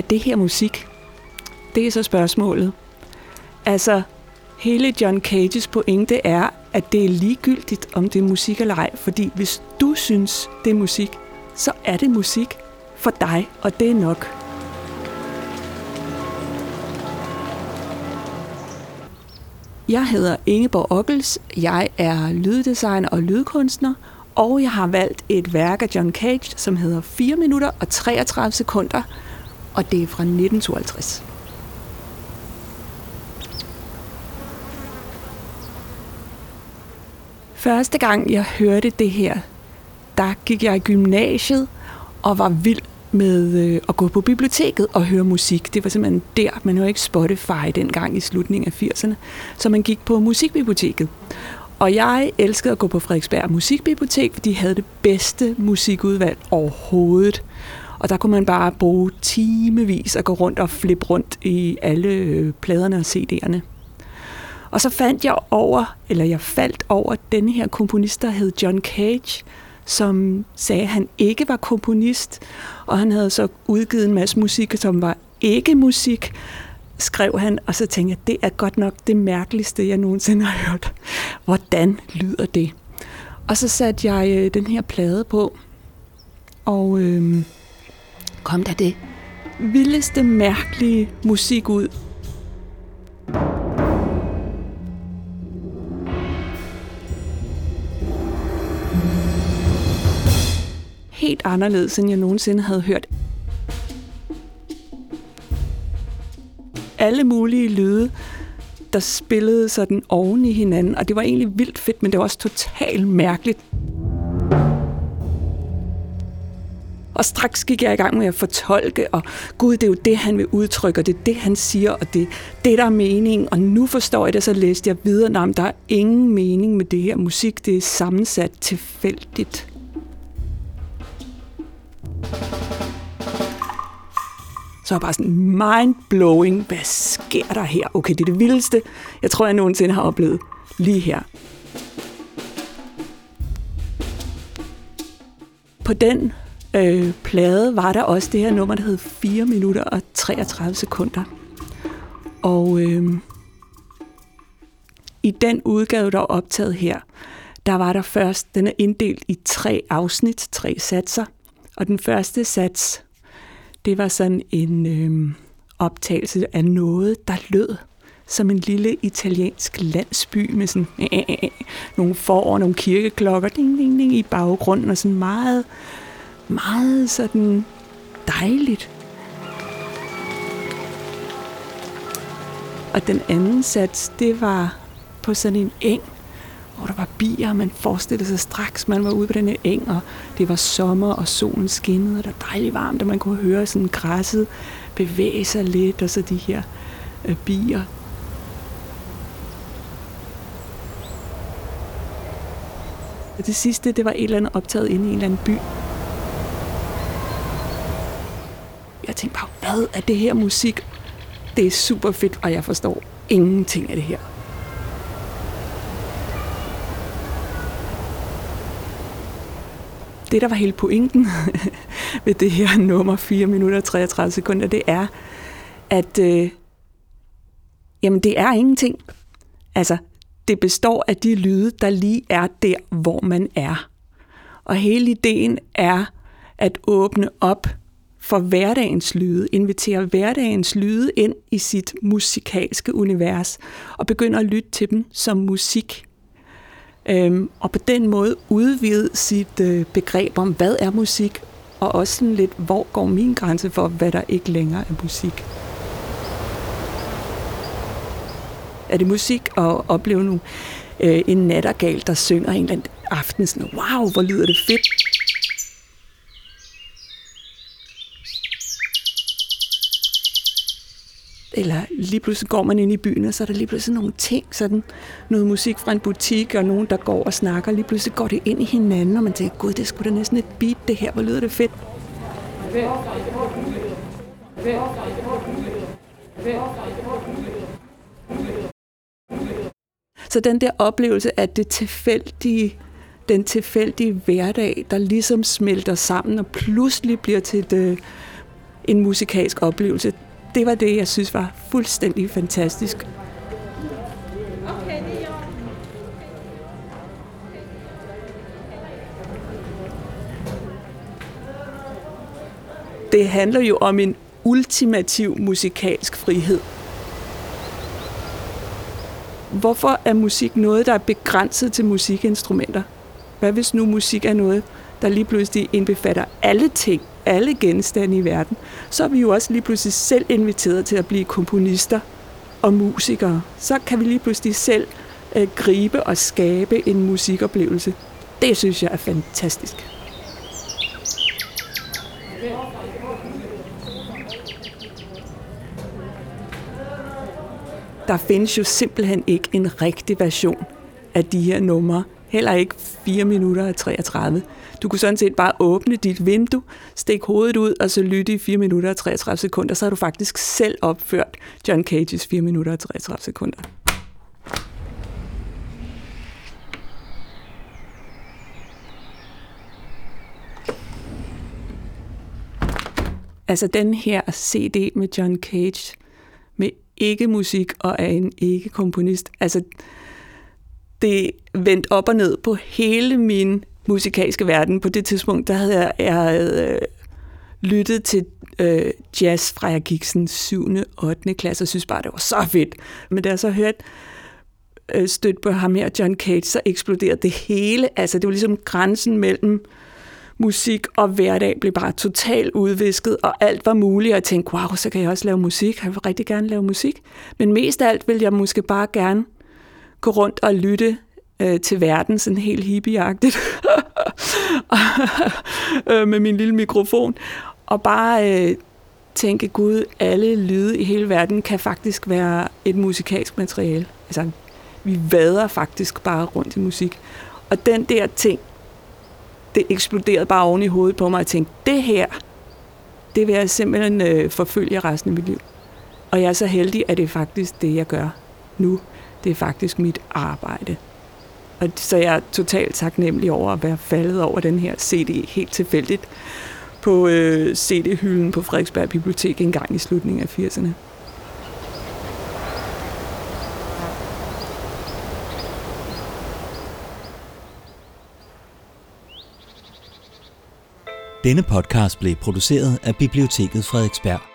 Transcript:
er det her musik? Det er så spørgsmålet. Altså, hele John Cages pointe er, at det er ligegyldigt, om det er musik eller ej. Fordi hvis du synes, det er musik, så er det musik for dig, og det er nok. Jeg hedder Ingeborg Ockels. Jeg er lyddesigner og lydkunstner, og jeg har valgt et værk af John Cage, som hedder 4 minutter og 33 sekunder, og det er fra 1952. Første gang jeg hørte det her, der gik jeg i gymnasiet og var vild med øh, at gå på biblioteket og høre musik. Det var simpelthen der, man jo ikke Spotify dengang i slutningen af 80'erne, så man gik på musikbiblioteket. Og jeg elskede at gå på Frederiksberg Musikbibliotek, fordi de havde det bedste musikudvalg overhovedet. Og der kunne man bare bruge timevis at gå rundt og flippe rundt i alle øh, pladerne og CD'erne. Og så fandt jeg over, eller jeg faldt over denne her komponist, der hed John Cage, som sagde, at han ikke var komponist, og han havde så udgivet en masse musik, som var ikke musik, skrev han, og så tænkte jeg, det er godt nok det mærkeligste, jeg nogensinde har hørt. Hvordan lyder det? Og så satte jeg øh, den her plade på, og øh, kom der det vildeste, mærkelige musik ud. Helt anderledes, end jeg nogensinde havde hørt alle mulige lyde, der spillede sådan oven i hinanden, og det var egentlig vildt fedt, men det var også totalt mærkeligt. Og straks gik jeg i gang med at fortolke, og gud, det er jo det, han vil udtrykke, og det er det, han siger, og det det, der er meningen. Og nu forstår jeg det, så læste jeg videre, at der er ingen mening med det her musik, det er sammensat tilfældigt. så er jeg bare sådan mind-blowing. Hvad sker der her? Okay, det er det vildeste, jeg tror, jeg nogensinde har oplevet lige her. På den øh, plade var der også det her nummer, der hed 4 minutter og 33 sekunder. Og øh, i den udgave, der er optaget her, der var der først, den er inddelt i tre afsnit, tre satser. Og den første sats det var sådan en øh, optagelse af noget, der lød som en lille italiensk landsby med sådan øh, øh, øh, nogle forår, nogle kirkeklokker ding, ding, ding, i baggrunden, og sådan meget, meget sådan dejligt. Og den anden sats, det var på sådan en eng, hvor der var bier, og man forestillede sig straks, man var ude på den her eng, og det var sommer, og solen skinnede, og der var dejligt varmt, og man kunne høre sådan græsset bevæge sig lidt, og så de her øh, bier. Og det sidste, det var et eller andet optaget inde i en eller anden by. Jeg tænkte bare, hvad er det her musik? Det er super fedt, og jeg forstår ingenting af det her. det, der var hele pointen ved det her nummer 4 minutter og 33 sekunder, det er, at øh, jamen, det er ingenting. Altså, det består af de lyde, der lige er der, hvor man er. Og hele ideen er at åbne op for hverdagens lyde, inviterer hverdagens lyde ind i sit musikalske univers, og begynder at lytte til dem som musik. Øhm, og på den måde udvide sit øh, begreb om, hvad er musik, og også sådan lidt, hvor går min grænse for, hvad der ikke længere er musik. Er det musik at opleve nu? Øh, en nattergal, der synger en eller anden aften, sådan, wow, hvor lyder det fedt, eller lige pludselig går man ind i byen, og så er der lige pludselig nogle ting, sådan noget musik fra en butik, og nogen, der går og snakker, lige pludselig går det ind i hinanden, og man tænker, gud, det skulle da næsten et beat, det her, hvor lyder det fedt. Så den der oplevelse af det tilfældige, den tilfældige hverdag, der ligesom smelter sammen og pludselig bliver til det øh, en musikalsk oplevelse. Det var det, jeg synes var fuldstændig fantastisk. Det handler jo om en ultimativ musikalsk frihed. Hvorfor er musik noget, der er begrænset til musikinstrumenter? Hvad hvis nu musik er noget, der lige pludselig indbefatter alle ting, alle genstande i verden? Så er vi jo også lige pludselig selv inviteret til at blive komponister og musikere. Så kan vi lige pludselig selv øh, gribe og skabe en musikoplevelse. Det synes jeg er fantastisk. der findes jo simpelthen ikke en rigtig version af de her numre. Heller ikke 4 minutter og 33. Du kunne sådan set bare åbne dit vindue, stikke hovedet ud, og så lytte i 4 minutter og 33 sekunder. Så har du faktisk selv opført John Cages 4 minutter og 33 sekunder. Altså den her CD med John Cage, med ikke musik og er en ikke komponist. Altså, det vendte op og ned på hele min musikalske verden. På det tidspunkt, der havde jeg, jeg havde, øh, lyttet til øh, jazz fra jeg gik sådan 7. og 8. klasse, og synes bare, det var så fedt. Men da jeg så hørte øh, stødt på ham her, John Cage, så eksploderede det hele. Altså, det var ligesom grænsen mellem musik og hverdag blev bare totalt udvisket, og alt var muligt, og jeg tænkte, wow, så kan jeg også lave musik. Jeg vil rigtig gerne lave musik. Men mest af alt vil jeg måske bare gerne gå rundt og lytte øh, til verden, sådan helt hippieagtigt, øh, med min lille mikrofon, og bare øh, tænke, gud, alle lyde i hele verden kan faktisk være et musikalsk materiale. Altså, vi vader faktisk bare rundt i musik. Og den der ting, det eksploderede bare oven i hovedet på mig, og jeg tænkte, det her, det vil jeg simpelthen øh, forfølge resten af mit liv. Og jeg er så heldig, at det er faktisk det, jeg gør nu. Det er faktisk mit arbejde. Og så jeg er totalt taknemmelig over at være faldet over den her CD helt tilfældigt på øh, CD-hylden på Frederiksberg Bibliotek en gang i slutningen af 80'erne. Denne podcast blev produceret af Biblioteket Frederiksberg.